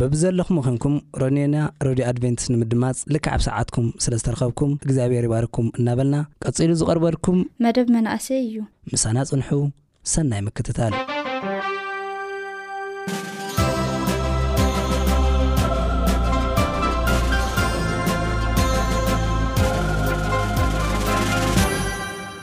በብዘለኹም ዄንኩም ረንዮና ረድዮ ኣድቨንትስ ንምድማጽ ልክዕ ኣብ ሰዓትኩም ስለ ዝተረኸብኩም እግዚኣብሔር ይባርኩም እናበልና ቀጺሉ ዝቐርበልኩም መደብ መናእሰይ እዩ። ምሳና ጽንሑ ሰናይ ምክትታል።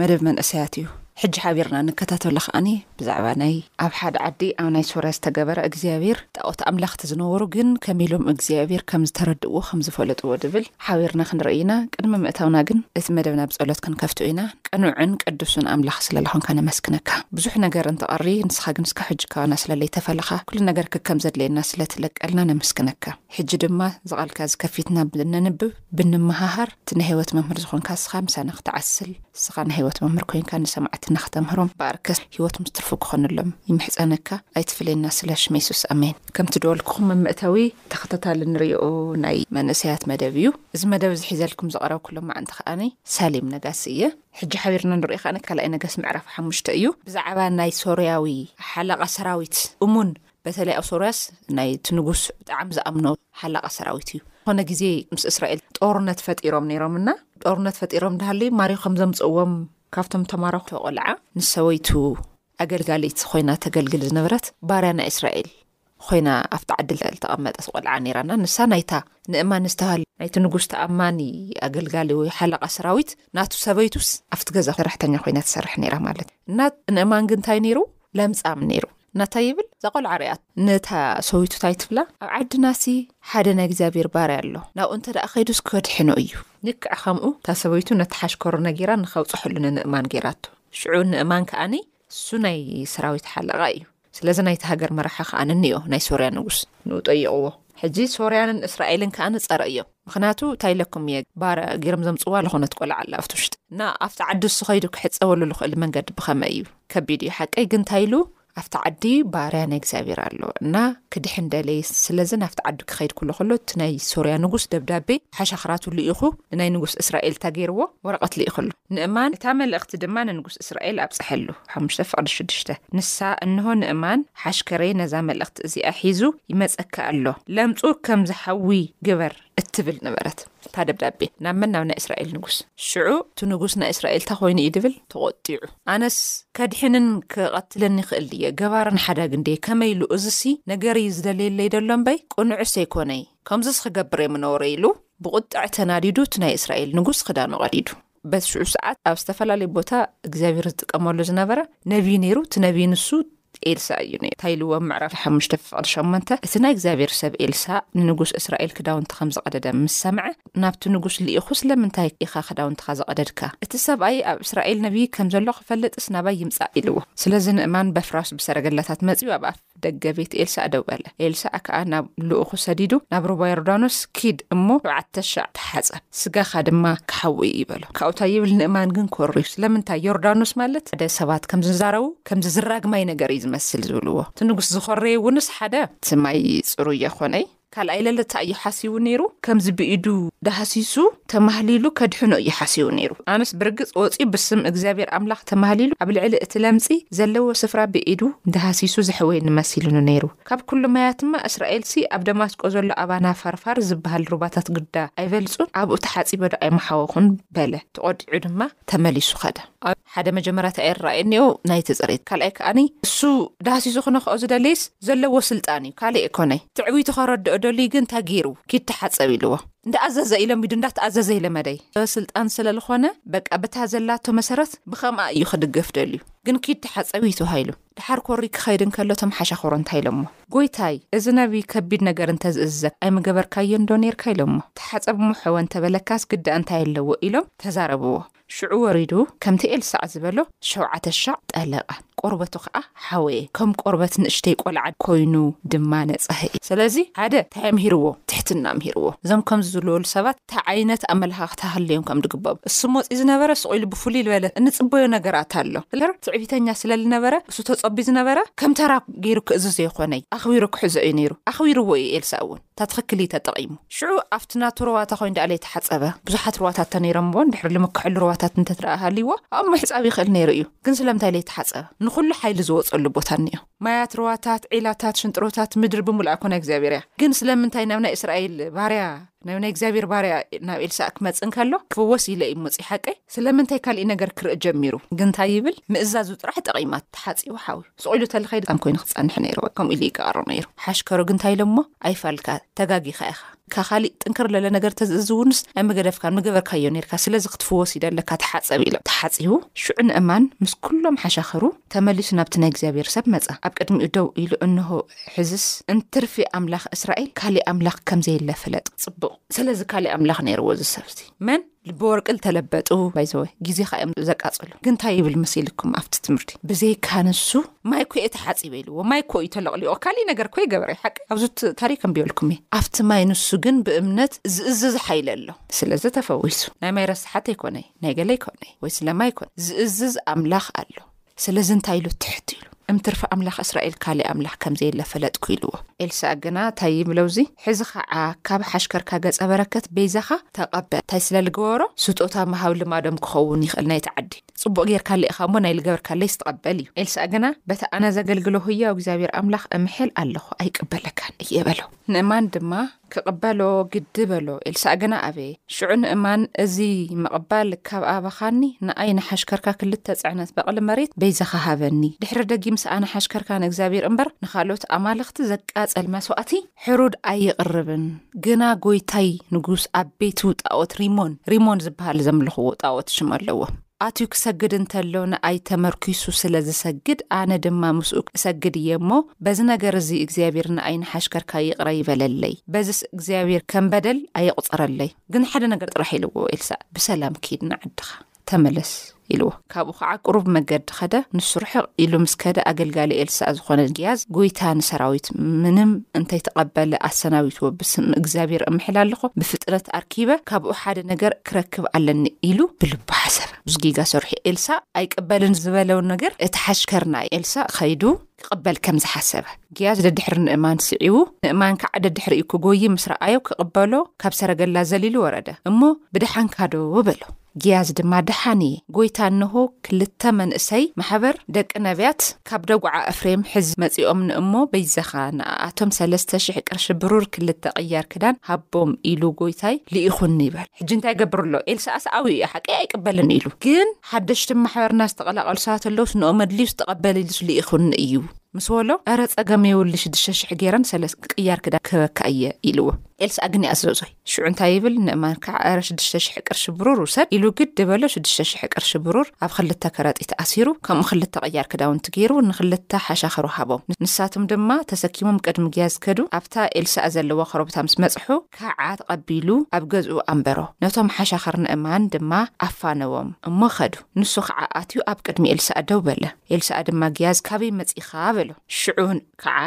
መደብ መንእሰያት እዩ ሕጂ ሓቢርና ንከታተሎ ከኣኒ ብዛዕባ ናይ ኣብ ሓደ ዓዲ ኣብ ናይ ሶርያ ዝተገበረ እግዚኣብሄር ጣኦት ኣምለኽቲ ዝነበሩ ግን ከመይ ኢሎም እግዚኣብሄር ከም ዝተረድእዎ ከም ዝፈለጥዎ ድብል ሓቢርና ክንርኢ ኢና ቅድሚ ምእታውና ግን እቲ መደብና ብጸሎት ክንከፍቶ ኢና ቅኑዕን ቅዱስን ኣምላኽ ስለ ልኾንካ ነመስግነካ ብዙሕ ነገር እንተቐሪ ንስኻ ግን እስከ ሕጂ ካባና ስለ ለይተፈለኻ ኩሉ ነገር ክከም ዘድልየና ስለ ትለቀልና ነመስግነካ ሕጂ ድማ ዝቓልካ እዚ ከፊትና ነንብብ ብንመሃሃር እቲ ናይ ህይወት መምህር ዝኾንካ እስኻ ምሳና ክትዓስል እስኻ ናይ ህይወት መምህር ኮይንካ ንሰማዕትና ከተምህሮም ባርከ ህይወቶም ዝትርፉ ክኾንሎም ይምሕጸነካ ኣይትፍለየና ስለ ሽም የሱስ ኣሜን። ከምቲ ድበልኩኹም ኣብ መእተዊ ተኸታታሊ ንርእኦ ናይ መንእሰያት መደብ እዩ። እዚ መደብ እዚ ሒዘልኩም ዝቐረብኩ ሎማዕንቲ ከኣ ሳሌም ነጋሲ እየ። ሕጂ ሓቢርና ንርእዮ ከኣ ካልኣይ ነገስት ምዕራፍ ሓሙሽተ እዩ። ብዛዕባ ናይ ሶርያዊ ሓለቓ ሰራዊት እሙን በተለይ ኣብ ሶርያስ ናይ እቲ ንጉስ ብጣዕሚ ዝኣምኖ ሓላቓ ሰራዊት እዩ ኾነ ግዜ ምስ እስራኤል ጦርነት ፈጢሮም ነይሮም እና ጦርነት ፈጢሮም ዳሃለይ ማርዮ ከም ዘምፅእዎም ካብቶም ተማረኹ ተቖልዓ ንሰበይቱ ኣገልጋሊት ኮይና ተገልግል ዝነበረት ባርያ ናይ እስራኤል ኮይና ኣብቲ ዓዲ ዝተቐመጠት ቆልዓ ነይራና ንሳ ናይታ ንእማን ዝተባሃለ ናይቲ ንጉስ ተኣማኒ ኣገልጋሊ ወይ ሓለቓ ሰራዊት ናቱ ሰበይቱስ ኣብቲ ገዛ ሰራሕተኛ ኮይና ትሰርሕ ነይራ ማለት እና ንእማን ግን እንታይ ነይሩ ለምጻም ነይሩ ናታይ ይብል እዛ ቆልዓ ሪኣቶ ነታ ሰዊቱ ታይ ትብላ ኣብ ዓድናሲ ሓደ ናይ እግዚኣብሔር ባርያ ኣሎ ናብኡ እንተ ከይዱስ ከድሕኖ እዩ። ልክዕ ከምኡ እታ ሰበይቱ ነቲ ሓሽከሮ ነጊራ ንከብጽሐሉ ንንእማን ጌራቶ ሽዑ ንእማን ከኣኒ እሱ ናይ ሰራዊት ሓለቓ እዩ ስለዚ ናይቲ ሃገር መራሒ ከኣ ንንዮ ናይ ሶርያ ንጉስ ንኡ ጠይቕዎ ሕጂ ሶርያን እስራኤልን ከኣ ንጸረ እዮም። ምክንያቱ እንታይ ኢለኩም እየ ባርያ ገይሮም ዘምፅዋ ልኾነት ቆልዓ ኣላ ኣብቲ ውሽጢ እና ኣብቲ ዓዲ ንሱ ከይዱ ክሕፀበሉ ልኽእል መንገዲ ብኸመይ እዩ ከቢድ እዩ ሓቀይ ግን እንታይ ኢሉ ኣብቲ ዓዲ ባርያ ናይ እግዚኣብሔር ኣሎ እና ክድሕን ደለየ ስለዚ ናብቲ ዓዲ ክኸይድ ኩሎ ከሎ እቲ ናይ ሶርያ ንጉስ ደብዳቤ ሓሻኽራቱ ልኢኹ ንናይ ንጉስ እስራኤል እታ ገይርዎ ወረቐት ልኢኹሉ ንእማን እታ መልእኽቲ ድማ ንንጉስ እስራኤል ኣብጽሐሉ። ሓሙሽተ ፍቕዲ ሽዱሽተ ንሳ፣ እንሆ፣ ንእማን ሓሽከረይ ነዛ መልእኽቲ እዚኣ ሒዙ ይመጸካ ኣሎ፣ ለምጹ ከም ዚሓዊ ግበር እትብል ነበረት እታ ደብዳቤ። ናብ መን? ናብ ናይ እስራኤል ንጉስ። ሽዑ እቲ ንጉስ ናይ እስራኤል እንታይ ዀይኑ እዩ ዚብል? ተቖጢዑ። ኣነስ ከድሕንን ኪቐትልን ይኽእል ድየ? ገባርን ሓዳግን ድየ? ከመይ ኢሉ? እዝሲ ነገር እዩ ዚደልየለይ ደሎ እምበይ፣ ቅኑዕስ ኣይኰነይ። ከምዝስ ኽገብር'የ ምነበሮ ኢሉ ብቝጥዐ ተናዲዱ እቲ ናይ እስራኤል ንጉስ ኽዳኑ ቐዲዱ። በቲ ሽዑ ሰዓት ኣብ ዝተፈላለየ ቦታ እግዚኣብሄር ዝጥቀመሉ ዝነበረ ነብዪ ነይሩ፣ እቲ ነብዪ ንሱ ኤልሳእ እዩ ነይሩ። እንታይ ኢልዎ ኣብ ምዕራፍ ሓሙሽተ ፍቕዲ ሸሞንተ እቲ ናይ እግዚኣብሄር ሰብ ኤልሳእ ንንጉስ እስራኤል ክዳውንቲ ኸም ዝቐደደ ምስ ሰምዐ ናብቲ ንጉስ ልኢኹ ስለምንታይ ኢኻ ኽዳውንትኻ ዝቐደድካ? እቲ ሰብኣይ ኣብ እስራኤል ነብዪ ከም ዘሎ ኽፈልጥስ ናባይ ይምጻእ ኢልዎ። ስለዚ ንእማን በፍራሱ ብሰረገላታት መጺኡ ኣብ ኣፍ። ደገ ቤት ኤልሳእ ደው በለ። ኤልሳእ ከኣ ናብ ልኡኹ ሰዲዱ፣ ናብ ሩባ ዮርዳኖስ ኪድ እሞ ሸውዓተ ሻዕ ተሓጸብ፣ ስጋኻ ድማ ክሓዊ እዩ በሎ። ካብኡ እንታይ ይብል፣ ንእማን ግን ኮርዩ። ስለምንታይ? ዮርዳኖስ ማለት ሓደ ሰባት ከም ዝዛረቡ ከምዚ ዝራግ ማይ ነገር እዩ ዝመስል ዝብልዎ። እቲ ንጉስ ዝኾረየ እውንስ ሓደ እቲ ማይ ጽሩይ የኾነይ። ካልኣይ ለለታ እዩ ሓሲቡ ነይሩ ከምዚ ብኢዱ ዳህሲሱ ተማህሊሉ ከድሕኖ እዩ ሓሲቡ ነይሩ ኣነስ ብርግጽ ወጽዩ ብስም እግዚኣብሔር ኣምላኽ ተማህሊሉ ኣብ ልዕሊ እቲ ለምጺ ዘለዎ ስፍራ ብኢዱ ዳህሲሱ ዘሕወየኒ መሲሉኒ ነይሩ ካብ ኩሉ ማያትማ እስራኤልሲ ኣብ ደማስቆ ዘሎ ኣባና ፋርፋር ዝብሃል ሩባታት ግዳ ኣይበልጹን ኣብኡ ተሓጺበ ዶ ኣይምሓወኹን በለ ተቖጢዑ ድማ ተመሊሱ ከደ ሓደ መጀመርያ ታይ ይራኣየኒ እዩ ናይቲ ፅሬት ካልኣይ ከኣ እሱ ዳህሲሱ ክነክኦ ዝደልይስ ዘለዎ ስልጣን እዩ ካሊእ ኣይኮነይ ትዕብይቱ ከረድኦ ደልዩ ግን ታይ ገይሩ ኪድ ተሓፀብ ኢልዎ እንዳኣዘዘ ኢሎሚዱ እንዳተኣዘዘ ይለመደይ ሰበስልጣን ስለልኮነ በቃ ብታ ዘላቶ መሰረት ብከምኣ እዩ ክድገፍ ደልዩ ግን ኪድ ተሓፀብ እዩ ተባሂሉ ዳሓር ኮርይ ክከይድ እንከሎ እቶም ሓሻክሮ እንታይ ኢሎሞ ጎይታይ እዚ ነብይ ከቢድ ነገር እንተዝእዝዘካ ኣይምገበርካዮን ዶ ነይርካ ኢሎሞ ተሓፀብ እሞ ሕወ እንተበለካስ ግዳ እንታይ ኣለዎ ኢሎም ተዛረብዎ ሽዑ ወሪዱ ከምቲ ኤልሳዕ ዝበሎ ሸውዓተ ሻዕ ጠለቐ፣ ቆርበቱ ኸኣ ሓወየ፣ ከም ቆርበት ንእሽተይ ቆልዓ ኮይኑ ድማ ነጸሀ። ሰለዚ ሓደ ታይ ኣምሂርዎ? ትሕትና ኣምሂርዎ። እዞም ከምዚ ዝልወሉ ሰባት ታይ ዓይነት ኣመለኻኽታ ክህልዮም ከም ድግበኦም። እሱ ሞጺ ዝነበረ ሱቕ ኢሉ ብፍሉይ ልበለ እንጽበዮ ነገራት ኣሎ። ሂትለር ትዕቢተኛ ስለ ልነበረ እሱ ተጸብዩ ዝነበረ ከም ተራ ገይሩ ክእዝዞ የኾነይ ኣኽቢሩ ክሕዞ እዩ ነይሩ። ኣኽቢርዎ እዩ ኤልሳእውን። እታ ትኽክል እዩ ተጠቒሙ። ሽዑ ኣብቲ ናቱ ሩባ እታ ኮይን ድኣ ለይተሓጸበ፣ ብዙሓት ሩባታት ተነይሮምዎ እንድሕሪ ልምክሐሉ ሩባታት እንተ ትርኣ ሃልይዎ ኣብኡ ምሕጻብ ይኽእል ነይሩ እዩ። ግን ስለምንታይ ለይተሓጸበ? ንኹሉ ሓይሊ ዝወጸሉ ቦታ እኒኦ። ማያት ሩባታት፣ ዒላታት፣ ሽንጥሮታት፣ ምድሪ ብምሉኣ እኮ ናይ እግዚኣብሔር እያ። ግን ስለምንታይ ናብ ናይ እስራኤል ባርያ ናብ ናይ እግዚኣብሔር ባርያ ናብ ኤልሳእ ክመጽእ እንከሎ ክፍወስ ኢለ እዩ መጺኡ ሓቀይ? ስለምንታይ ካሊእ ነገር ክርእ ጀሚሩ ግንታይ ይብል ምእዛዙ ጥራሕ ጠቂማት ተሓጺቡ ሓዊ ስቁኢሉ ተልኸይድ ኣም ኮይኑ ክጸንሕ ነይርወ ከምኡ ኢሉ ይቀሩ ነይሩ ሓሽከሮ ግንታይ ኢሎሞ ኣይፋልካ ተጋጊኻ ኢኻ ካኻሊእ ጥንክር ለለ ነገር ተዝእዝውንስ ኣይመገደፍካን ምገበርካዮ ነርካ ስለዚ ክትፍወሲደ ኣለካ ተሓጸብ ኢሎም ተሓጺቡ ሽዑ ንእማን ምስ ኩሎም ሓሻኸሩ ተመሊሱ ናብቲ ናይ እግዚኣብሔር ሰብ መጸ ኣብ ቅድሚኡ ደው ኢሉ እንሆ ሕዝስ እንትርፊ ኣምላኽ እስራኤል ካሊእ ኣምላኽ ከምዘየለ ፍለጥ ጽቡቕ ስለዚ ካሊእ ኣምላኽ ነይርዎ ዝሰብዚ መን ልቢ ወርቅን ተለበጡ ባይዘወ ግዜኻ እዮም ዘቃጽሉ ግን እንታይ ይብል መሲልኩም ኣብቲ ትምህርቲ ብዘይካ ንሱ ማይ ኮ ተሓፂበ ኢልዎ ማይ ኮ እዩ ተለቕሊቆ ካሊእ ነገር ኮይ ገበረ ሓቂ ኣብዚ ታሪክ ኣንቢበልኩም እየ ኣብቲ ማይ ንሱ ግን ብእምነት ዝእዝዝ ሓይለ ኣሎ ስለዚ ተፈዊሱ ናይ ማይ ረሳሓት ኣይኮነይ ናይ ገለ ኣይኮነይ ወይ ስለማይ ኮነ ዝእዝዝ ኣምላኽ ኣሎ ስለዚ እንታይ ኢሉ ትሕት ኢሉ። እምትርፊ ኣምላኽ እስራኤል ካልእ ኣምላኽ ከም ዘየለ ፈለጥኩ ኢልዎ። ኤልሳእ ግና እንታይ ይብሎ'ዚ፣ ሕዚ ኸኣ ካብ ሓሽከርካ ገጸ በረከት፣ ቤይዛኻ፣ ተቐበል። እንታይ ስለ ልገበሮ? ስጦታ ምሃብ ልማዶም ክኸውን ይኽእል ናይቲ ዓዲ። ጽቡቕ ጌርካለይ ኢኻ እሞ ናይ ልገበርካለይስ ትቐበል እዩ። ኤልሳእ ግና በቲ ኣነ ዘገልግሎ ህያው እግዚኣብሄር ኣምላኽ እምሕል ኣለኹ ኣይቅበለካን እየ በሎ። ንእማን ድማ ክቕበሎ ግዲ በሎ። ኤልሳእ ግና ኣበየ። ሽዑ ንእማን እዚ ምቕባል ካብ ኣበኻኒ፣ ንኣይ ንሓሽከርካ ክልተ ጽዕነት በቕሊ መሬት በይዛኻ ሃበኒ። ድሕሪ ደጊምስ ኣነ ሓሽከርካ ንእግዚኣብሔር እምበር ንኻልኦት ኣማልኽቲ ዘቃጸል መስዋእቲ ሕሩድ ኣይቕርብን። ግና ጎይታይ ንጉስ ኣብ ቤቱ ጣኦት ሪሞን፣ ሪሞን ዝበሃል ዘምልኽዎ ጣኦት ሽም ኣለዎም። ኣትዩ ክሰግድ እንተሎ ንኣይ ተመርኲሱ ስለ ዝሰግድ፣ ኣነ ድማ ምስኡ እሰግድ እየ እሞ፣ በዚ ነገር እዚ እግዚኣብሄር ንኣይ ንሓሽከርካይ ይቕረ ይበለለይ፣ በዝስ እግዚኣብሄር ከም በደል ኣይቝጸረለይ፣ ግን ሓደ ነገር ጥራሕ ኢልዎ፣ ኤልሳእ ብሰላም ኪድ ንዓድኻ ተመለስ ኢልዎ። ካብኡ ኸዓ ቍሩብ መገዲ ኸደ፣ ንሱ ርሕቕ ኢሉ ምስ ከደ፣ ኣገልጋሊ ኤልሳእ ዝዀነ ግያዝ፣ ጐይታ ንሰራዊት ምንም እንተይተቐበለ ኣሰናቢትዎ፣ ብስም እግዚኣብሄር እምሕል ኣሎኹ፣ ብፍጥነት ኣርኪበ ካብኡ ሓደ ነገር፣ ክረክብ ኣለኒ ኢሉ ብልቡ ሓሰበ። ብዙ ጌጋ ሰሪሑ ኤልሳ ኣይቅበልን ዝበሎ ነገር እቲ ሓሽከር ናይ ኤልሳ ከይዱ ክቅበል ከም ዝሓሰበ ግያዝ ደድሕሪ ንእማን ስዒቡ ንእማን ካዓ ደድሕሪኡ ክጎዪ ምስ ረኣዮ ክቅበሎ ካብ ሰረገላ ዘሊሉ ወረደ እሞ ብደሓንካ ዶ በሎ ግያዝ ድማ ደሓን እየ ጎይታ እነሆ ክልተ መንእሰይ ማሕበር ደቂ ነብያት ካብ ደጉዓ እፍሬም ሕዚ መጺኦም ንእሞ በይዘኻ ንኣኣቶም ሰለስተ ሽሕ ቅርሺ ብሩር ክልተ ቅያር ክዳን ሃቦም ኢሉ ጎይታይ ልኢኹኒ ይበል ሕጂ እንታይ ይገብር ኣሎ ኤልሳኣስ ኣውዩ እዩ ሓቀይ ኣይቅበልን ኢሉ ግን ሓደሽቲ ኣብ ማሕበርና ዝተቀላቀሉ ሰባት ኣለውስ ንኦም ኣድልዩስ ተቀበል ኢሉስ ልኢኹኒ እዩ ምስ በሎ እረ ጸገም የውሊ ሽድሽተ ሽሕ ጌረን ሰለስ ቅያር ክዳን ክህበካ እየ ኢልዎ ኤልሳኣ ግን ይኣዘዞ። ሽዑ እንታይ ይብል? ንእማን ከዓ እረ ሽዱሽተ ሽሕ ቅርሺ ብሩር ውሰድ ኢሉ ግዲ በሎ። ሽዱሽተ ሽሕ ቅርሺ ብሩር ኣብ ኽልተ ከረጢት ኣሲሩ፣ ከምኡ ኽልተ ቕያር ክዳውንቲ ገይሩ ንኽልተ ሓሻኽሩ ሃቦም። ንሳቶም ድማ ተሰኪሞም ቅድሚ ግያዝ ከዱ። ኣብታ ኤልሳእ ዘለዋ ኾረብታ ምስ በጽሑ ከዓ ተቐቢሉ ኣብ ገዝኡ ኣንበሮ። ነቶም ሓሻኽር ንእማን ድማ ኣፋነዎም እሞ ኸዱ። ንሱ ኸዓ ኣትዩ ኣብ ቅድሚ ኤልሳእ ደው በለ። ኤልሳእ ድማ ግያዝ ካበይ መጺእኻ? በሎ። ሽዑ ከዓ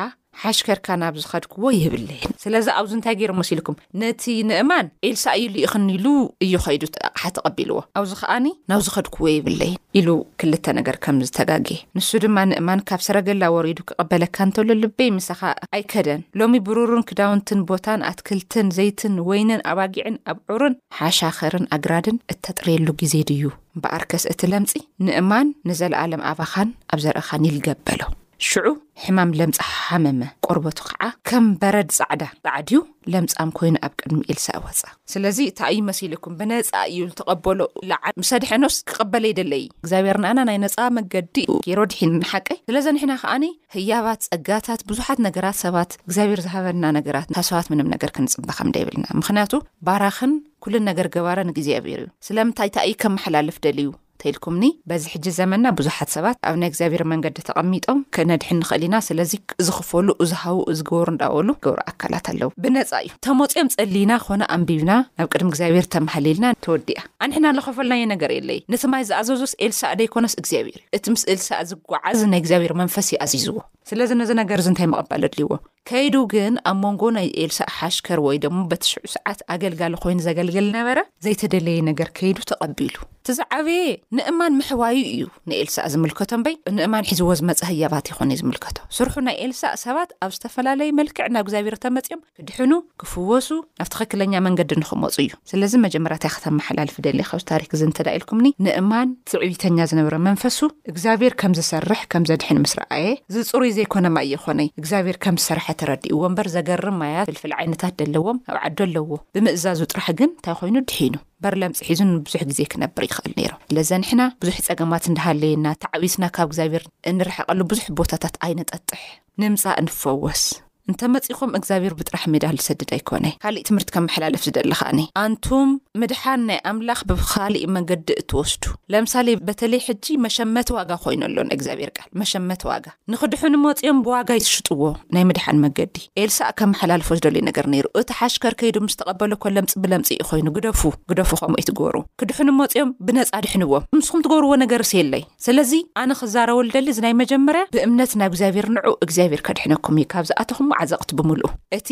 ሓሽከርካ ናብ ዝኸድክዎ ይህብለይ። ስለዚ ኣብዚ እንታይ ገይሩ መሲልኩም ነቲ ንእማን ኤልሳእ እዩ ሊኢኽኒ ኢሉ እዩ ኸይዱ ኣቕሓ ተቐቢልዎ ኣብዚ ኸኣኒ ናብ ዝኸድክዎ ይብለይን ኢሉ ክልተ ነገር ከም ዝተጋጌ ንሱ ድማ ንእማን ካብ ሰረገላ ወሪዱ ክቐበለካ እንተሎ ልበይ ምሳኻ ኣይከደን ሎሚ ብሩርን ክዳውንትን ቦታን ኣትክልትን ዘይትን ወይንን ኣባጊዕን ኣብዑርን ሓሻኸርን ኣግራድን እተጥርየሉ ግዜ ድዩ እምበኣርከስ እቲ ለምጺ ንእማን ንዘለኣለም ኣባኻን ኣብ ዘርእኻን ይልገብ በሎ። ሽዑ ሕማም ለምጻ ሓመመ፣ ቆርበቱ ኸዓ ከም በረድ ጻዕዳ ጻዕድዩ ለምጻም ኮይኑ ኣብ ቅድሚ ኤልሳእ ወጸ። ስለዚ እታይ እዩ መሲልኩም ብነጻ እዩ ልተቀበሎ ኢላ ምስ ኣድሐኖስ ክቅበል ኣይደለይ እግዚኣብሔር ንኣና ናይ ነጻ መገዲ እዩ ገይሩ ኣድሒኑና ሓቀይ ስለዚ ንሕና ከኣኒ ህያባት ጸጋታት ብዙሓት ነገራት ሰባት እግዚኣብሔር ዝሃበና ነገራት ካብ ሰባት ምንም ነገር ክንጽበ ከም ደይብልና ምክንያቱ ባራክን ኩሉ ነገር ገባረ ንእግዚኣብሔር እዩ ስለምንታይ እታይ እዩ ከመሓላልፍ ደልዩ ተኢልኩምኒ በዚ ሕጂ ዘመና ብዙሓት ሰባት ኣብ ናይ እግዚኣብሔር መንገዲ ተቐሚጦም ክነድሕን ንኽእል ኢና ስለዚ እዚ ክፈሉ እዚ ሃቡ እዚ ግበሩ እንዳበሉ ገብሩ ኣካላት ኣለዉ ብነጻ እዩ ተሞጺኦም ጸሊና ኮነ ኣንቢብና ናብ ቅድሚ እግዚኣብሔር ተማህሊልና ተወዲኣ ኣንሕና ልኸፈልናዮ ነገር የለይ ነቲ ማይ ዝኣዘዞስ ኤልሳእ ደይኮነስ እግዚኣብሔር እዩ እቲ ምስ ኤልሳእ ዝጓዓዝ ናይ እግዚኣብሔር መንፈስ እዩ ኣዚዝዎ ስለዚ ነዚ ነገር እዚ እንታይ ምቕባል ኣድልይዎ ከይዱ ግን ኣብ መንጎ ናይ ኤልሳእ ሓሽከር ወይ ደሞ በቲ ሽዑ ሰዓት ኣገልጋሊ ኮይኑ ዘገልግል ነበረ ዘይተደለየ ነገር ከይዱ ተቐቢሉ። እቲ ዝዓበየ ንእማን ምሕዋዩ እዩ ንኤልሳእ ዝምልከቶ እምበይ ንእማን ሒዝዎ ዝመጸ ህያባት ኣይኮነይ ዝምልከቶ። ስርሑ ናይ ኤልሳእ ሰባት ኣብ ዝተፈላለየ መልክዕ ናብ እግዚኣብሔር ተመጺኦም ክድሕኑ፣ ክፍወሱ፣ ናብ ትኽክለኛ መንገዲ ንኽመጹ እዩ። ስለዚ መጀመርያ ታይ ከተመሓላልፊ ደልየ ካብዚ ታሪክ እዚ እንተ ኢልኩምኒ ንእማን ትዕቢተኛ ዝነበረ መንፈሱ እግዚኣብሔር ከም ዝሰርሕ ከም ዘድሕን ምስ ረኣየ እዚ ፅሩይ ዘይኮነ ማይ የኾነይ እግዚኣብሔር ከም ዝሰርሐ ተረዲእዎ እምበር ዘገርም ማያት ፍልፍል ዓይነታት ደለዎም ኣብ ዓዱ ኣለዎ ብምእዛዙ ጥራሕ ግን ታይ ኾይኑ ድሒኑ በር ለምፂ ሒዙ ንብዙሕ ግዜ ክነብር ይኽእል ነይሩ ለዘ ንሕና ብዙሕ ፀገማት እንዳሃለየና ተዓዊትና ካብ እግዚኣብሔር እንርሕቀሉ ብዙሕ ቦታታት ኣይነጠጥሕ ንምፃእ ንፈወስ። እንተ መጺኹም እግዛብሄር ብጥራሕ ምዳን ልሰድድ ኣይኮነ ካሊእ ትምህርቲ ከመሐላልፍ ዝደሊ ከኣኒ ኣንቱም ምድሓን ናይ ኣምላኽ ብካሊእ መንገዲ እትወስዱ ለምሳሌ በተለይ ሕጂ መሸመቲ ዋጋ ኮይኑ ኣሎ ናይ እግዛብሄር ቃል መሸመቲ ዋጋ ንክድሑኑ መጽዮም ብዋጋ ይሽጥዎ ናይ ምድሓን መንገዲ ኤልሳእ ከመሐላልፎ ዝደልዮ ነገር ነይሩ እቲ ሓሽከር ከይዱ ምስ ተቀበሎ እኮ ለምጽ ብለምጽ እዩ ኮይኑ ግደፉ ግደፉ ከምኡ ኣይትግበሩ ክድሑኑ መጽዮም ብነጻ ኣድሕንዎም ምስኹም ትገብርዎ ነገርስ የለይ። ስለዚ ኣነ ክዛረበሉ ደሊ እዚ ናይ መጀመርያ ብእምነት ናብ እግዚኣብሄር ንዑ እግዚኣብሄር ከድሕነኩም እዩ ካብ ዝኣተኹሞ ዓዘቕቲ ብምልኡ እቲ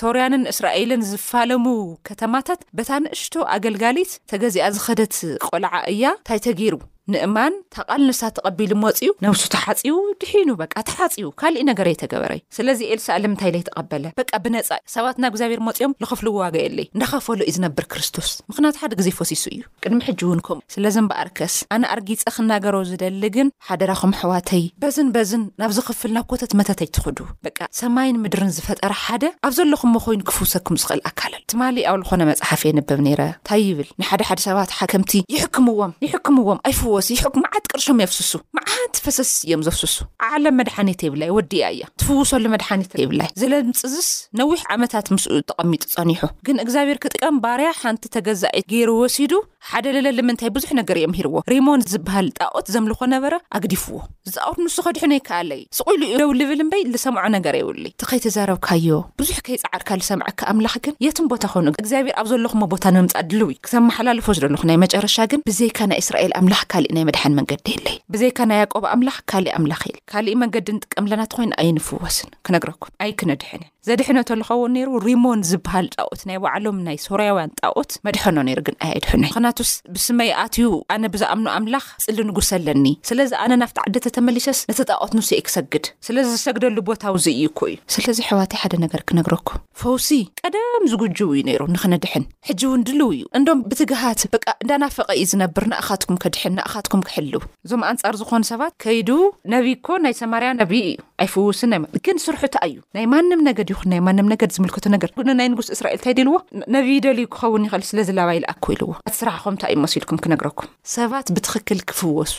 ሶርያንን እስራኤልን ዝፋለሙ ከተማታት በታ ንእሽቶ ኣገልጋሊት ተገዚኣ ዝኸደት ቆልዓ እያ ታይ ተገይሩ ንእማን ታቃል ንሳ ተቐቢሉ ሞጺኡ ነብሱ ተሓጺቡ ድሒኑ በቃ ተሓጺቡ ካሊእ ነገር ኣይተገበረይ ስለዚ ኤልሳእ ልምንታይ ለይተቐበለ በቃ ብነጻ ሰባት ናብ እግዚኣብሄር ሞጺኦም ልኸፍልዎ ዋጋ የለይ እንዳኸፈሉ እዩ ዝነብር ክርስቶስ ምኽንያቱ ሓደ ግዜ ፈሲሱ እዩ ቅድሚ ሕጂ ውን ከምኡ ስለዚ እምበኣርከስ ኣነ ኣርጊጸ ክናገሮ ዝደሊ ግን ሓደራኹም ኣሕዋተይ በዝን በዝን ናብ ዝኽፍል ናብ ኮተት መተት ኣይትኽዱ በቃ ሰማይን ምድርን ዝፈጠረ ሓደ ኣብ ዘለኹሞ ኮይኑ ክፍውሰኩም ዝኽእል ኣካልል ትማሊ ኣብ ልኾነ መጽሓፍ የንብብ ኔረ ታይ ይብል ንሓደ ሓደ ሰባት ሓከምቲ ይሕክምዎም ይሕክምዎም ኣይፍወስ ይሕክ መዓት ቅርሾም የፍስሱ መዓት ፈሰስ እዮም ዘፍስሱ ዓለም መድሓኒት የብላይ ወዲኣ እያ ትፍውሰሉ መድሓኒት የብላይ ዝለምጽዝስ ነዊሕ ዓመታት ምስኡ ተቐሚጡ ጸኒሑ ግን እግዛብሄር ክጥቀም ባርያ ሓንቲ ተገዛኢት ገይሩ ወሲዱ ሓደ ለለ ልምንታይ ብዙሕ ነገር እዩ ኣምሂርዎ ሪሞን ዝብሃል ጣኦት ዘምልኾ ነበረ ኣግዲፍዎ ዝጻወት ንሱ ከድሕኖ ይከኣለይ ስቁ ኢሉ እዩ ደው ልብል እምበይ ልሰምዖ ነገር የብሉይ እቲ ከይተዛረብካዮ ብዙሕ ከይጻዓርካ ልሰምዐካ ኣምላኽ ግን የትም ቦታ ኮኑ እግዛብሄር ኣብ ዘለኹሞ ቦታ ንምምጻእ ድልው እዩ ክሰማሓላልፎ ዝደለኹ ናይ መጨረሻ ግን ብዘይካ ናይ እስራኤል ኣምላኽ ካሊእ ናይ መድሓን መንገዲ የለይ ብዘይካ ናይ ያቆብ ኣምላኽ ካሊእ ኣምላኽ የለ ካሊእ መንገዲ ንጥቀም ኣለና ተኾይና ኣይንፍወስን ክነግረኩም ኣይክነድሕንን። ዘድሕኖ ተልኸውን ነይሩ ሪሞን ዝበሃል ጣኦት ናይ ባዕሎም ናይ ሶርያውያን ጣኦት መድሐኖ ነይሩ ግን ኣየድሐኖይ ምክንያቱስ ብስመይ ኣትዩ ኣነ ብዝኣምኖ ኣምላኽ ጽሊ ንጉሰ ኣለኒ ስለዚ ኣነ ናፍቲ ዓዲ ተተመሊሰስ ነቲ ጣኦት ንሱ እየ ክሰግድ ስለዚ ዝሰግደሉ ቦታ ውዚ እዩ እኮ እዩ ስለዚ ኣሕዋተይ ሓደ ነገር ክነግረኩም ፈውሲ ቀደም ዝጉጅው እዩ ነይሩ ንክንድሕን ሕጂ እውን ድልው እዩ እንዶም ብትግሃት በቃ እንዳናፈቀ እዩ ዝነብር ንኣኻትኩም ከድሕን ንኣኻትኩም ክሕልው እዞም ኣንጻር ዝኾኑ ሰባት ከይዱ ነቢ እኮ ናይ ሰማርያ ነቢ እዩ ኣይፍውስን ናይ ግን ስርሑ እንታይ እዩ ናይ ማንም ነገድ ይኹን ናይ ማንም ነገድ ዝምልከቶ ነገር ን ናይ ንጉስ እስራኤል እንታይ ድልዎ ነቢይ ደልዩ ክኸውን ይኸእል ስለዚ ላባ ይልኣኩ ኢልዎ ኣቲ ስራሕኹም እንታይ እዩ መሲልኩም ክነግረኩም። ሰባት ብትኽክል ክፍወሱ።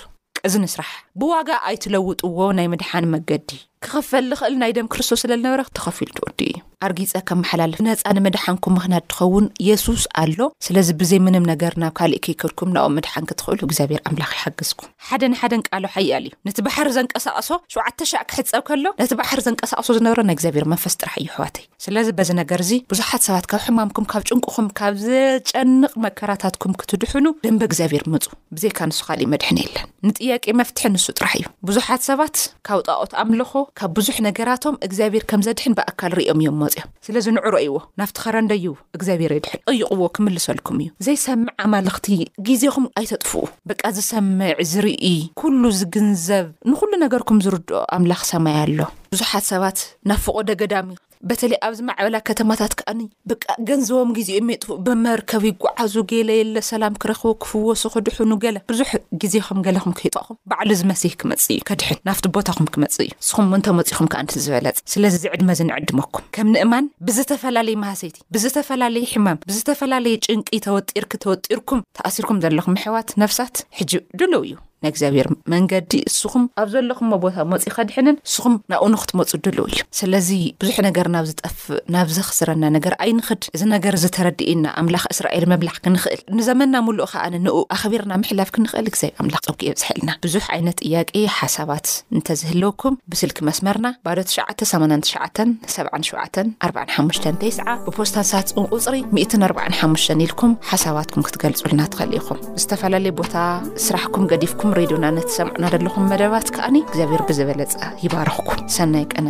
እዚ ንስራሕ ብዋጋ ኣይትለውጥዎ ናይ ምድሓን መገዲ ክኽፈል ልኽእል ናይ ደም ክርስቶስ ስለ ልነበረ ተኸፊሉ ተወዲኡ እዩ። ኣርጊጸ ከመሓላልፍ ብነጻ ንምድሓንኩም ምኽንያት ድኸውን የሱስ ኣሎ ስለዚ ብዘይ ምንም ነገር ናብ ካልእ ከይከድኩም ናኡ ምድሓን ክትኽእሉ እግዚኣብሔር ኣምላኽ ይሓግዝኩም። ሓደ ንሓደ ቃሉ ሓያል እዩ ነቲ ባሕሪ ዘንቀሳቀሶ ሸውዓተ ሻዕ ክሕጸብ ከሎ ነቲ ባሕሪ ዘንቀሳቅሶ ዝነበረ ናይ እግዚኣብሔር መንፈስ ጥራሕ እዩ ኣሕዋተይ ስለዚ በዚ ነገር እዚ ብዙሓት ሰባት ካብ ሕማምኩም ካብ ጭንቁኹም ካብ ዘጨንቅ መከራታትኩም ክትድሕኑ ደንበ እግዚኣብሔር ምጹ ብዘይካ ንሱ ካሊእ መድሕን የለን ንጥያቄ መፍትሒ ንሱ ጥራሕ እዩ ብዙሓት ሰባት ካብ ጣኦት ኣምልኾ ካብ ብዙሕ ነገራቶም እግዚኣብሔር ከም ዘድሕን ብኣካል ሪኦም እዮም መጽዮም ስለዚ ንዑ ረእይዎ ናብቲ ከረንደዩ እግዚኣብሔር የድሕን ጠይቅዎ ክምልሰልኩም እዩ ዘይሰምዕ ኣማልኽቲ ግዜኹም ኣይተጥፍኡ በቃ ዝሰምዕ ዝርኢ ኩሉ ዝግንዘብ ንኹሉ ነገርኩም ዝርድኦ ኣምላኽ ሰማይ ኣሎ ብዙሓት ሰባት ናብ ፍቆደ ገዳም በተለይ ኣብ ዝማዕበላ ከተማታት ከኣኒ በቃ ገንዘቦም ግዜኦም የጥፍኡ ብመርከብ ይጓዓዙ ገለ የለ ሰላም ክረኽቡ ክፍወሱ ክድሕኑ ገለ ብዙሕ ግዜኹም ገለኹም ከይጠኹም ባዕሉ እዚ መሲህ ክመጽእ እዩ ከድሕን ናብቲ ቦታኹም ክመጽእ እዩ ንስኹም እንተ መጺኹም ከኣ ነቲ ዝበለጸ። ስለዚ እዚ ዕድመ እዚ ንዕድመኩም። ከም ንእማን ብዝተፈላለየ ማህሰይቲ፣ ብዝተፈላለየ ሕማም፣ ብዝተፈላለየ ጭንቂ ተወጢርኪ ተወጢርኩም ተኣሲርኩም ዘለኹም ኣሕዋት ነፍሳት ሕጂ ድሉው እዩ። ናይ እግዚኣብሔር መንገዲ ንስኹም ኣብ ዘለኹሞ ቦታ መጺኡ ከድሕንን ንስኹም ናብኡ ንክትመጹ ድሉው እዩ። ስለዚ ብዙሕ ነገር ናብ ዝጠፍእ። ኡፍ ናብ ዘኽስረና ነገር ኣይንኽድ እዚ ነገር እዚ ተረዲኢና ኣምላኽ እስራኤል ምምላኽ ክንኽእል ንዘመንና ሙሉእ ከኣ ንኡ ኣኽቢርና ምሕላፍ ክንኽእል እግዛይ ኣምላኽ ጸጉ የብዝሐልና ብዙሕ ዓይነት ጥያቄ ሓሳባት እንተዝህልወኩም ብስልኪ መስመርና ባዶ ትሽዓተ ሰማንያን ትሽዓተን ሰብዓን ሸውዓተን ኣርብዓን ሓሙሽተን ተስዓ ብፖስታ ሳጽን ቁጽሪ ሚእትን ኣርብዓን ሓሙሽተን ኢልኩም ሓሳባትኩም ክትገልጹልና ትኸእሉ ኢኹም ዝተፈላለየ ቦታ ስራሕኩም ገዲፍኩም ሬድዮና ነቲ ሰምዑና ዘለኹም መደባት ከኣኒ እግዚኣብሔር ብዝበለጸ ይባርኽኩም ሰናይ ቀነ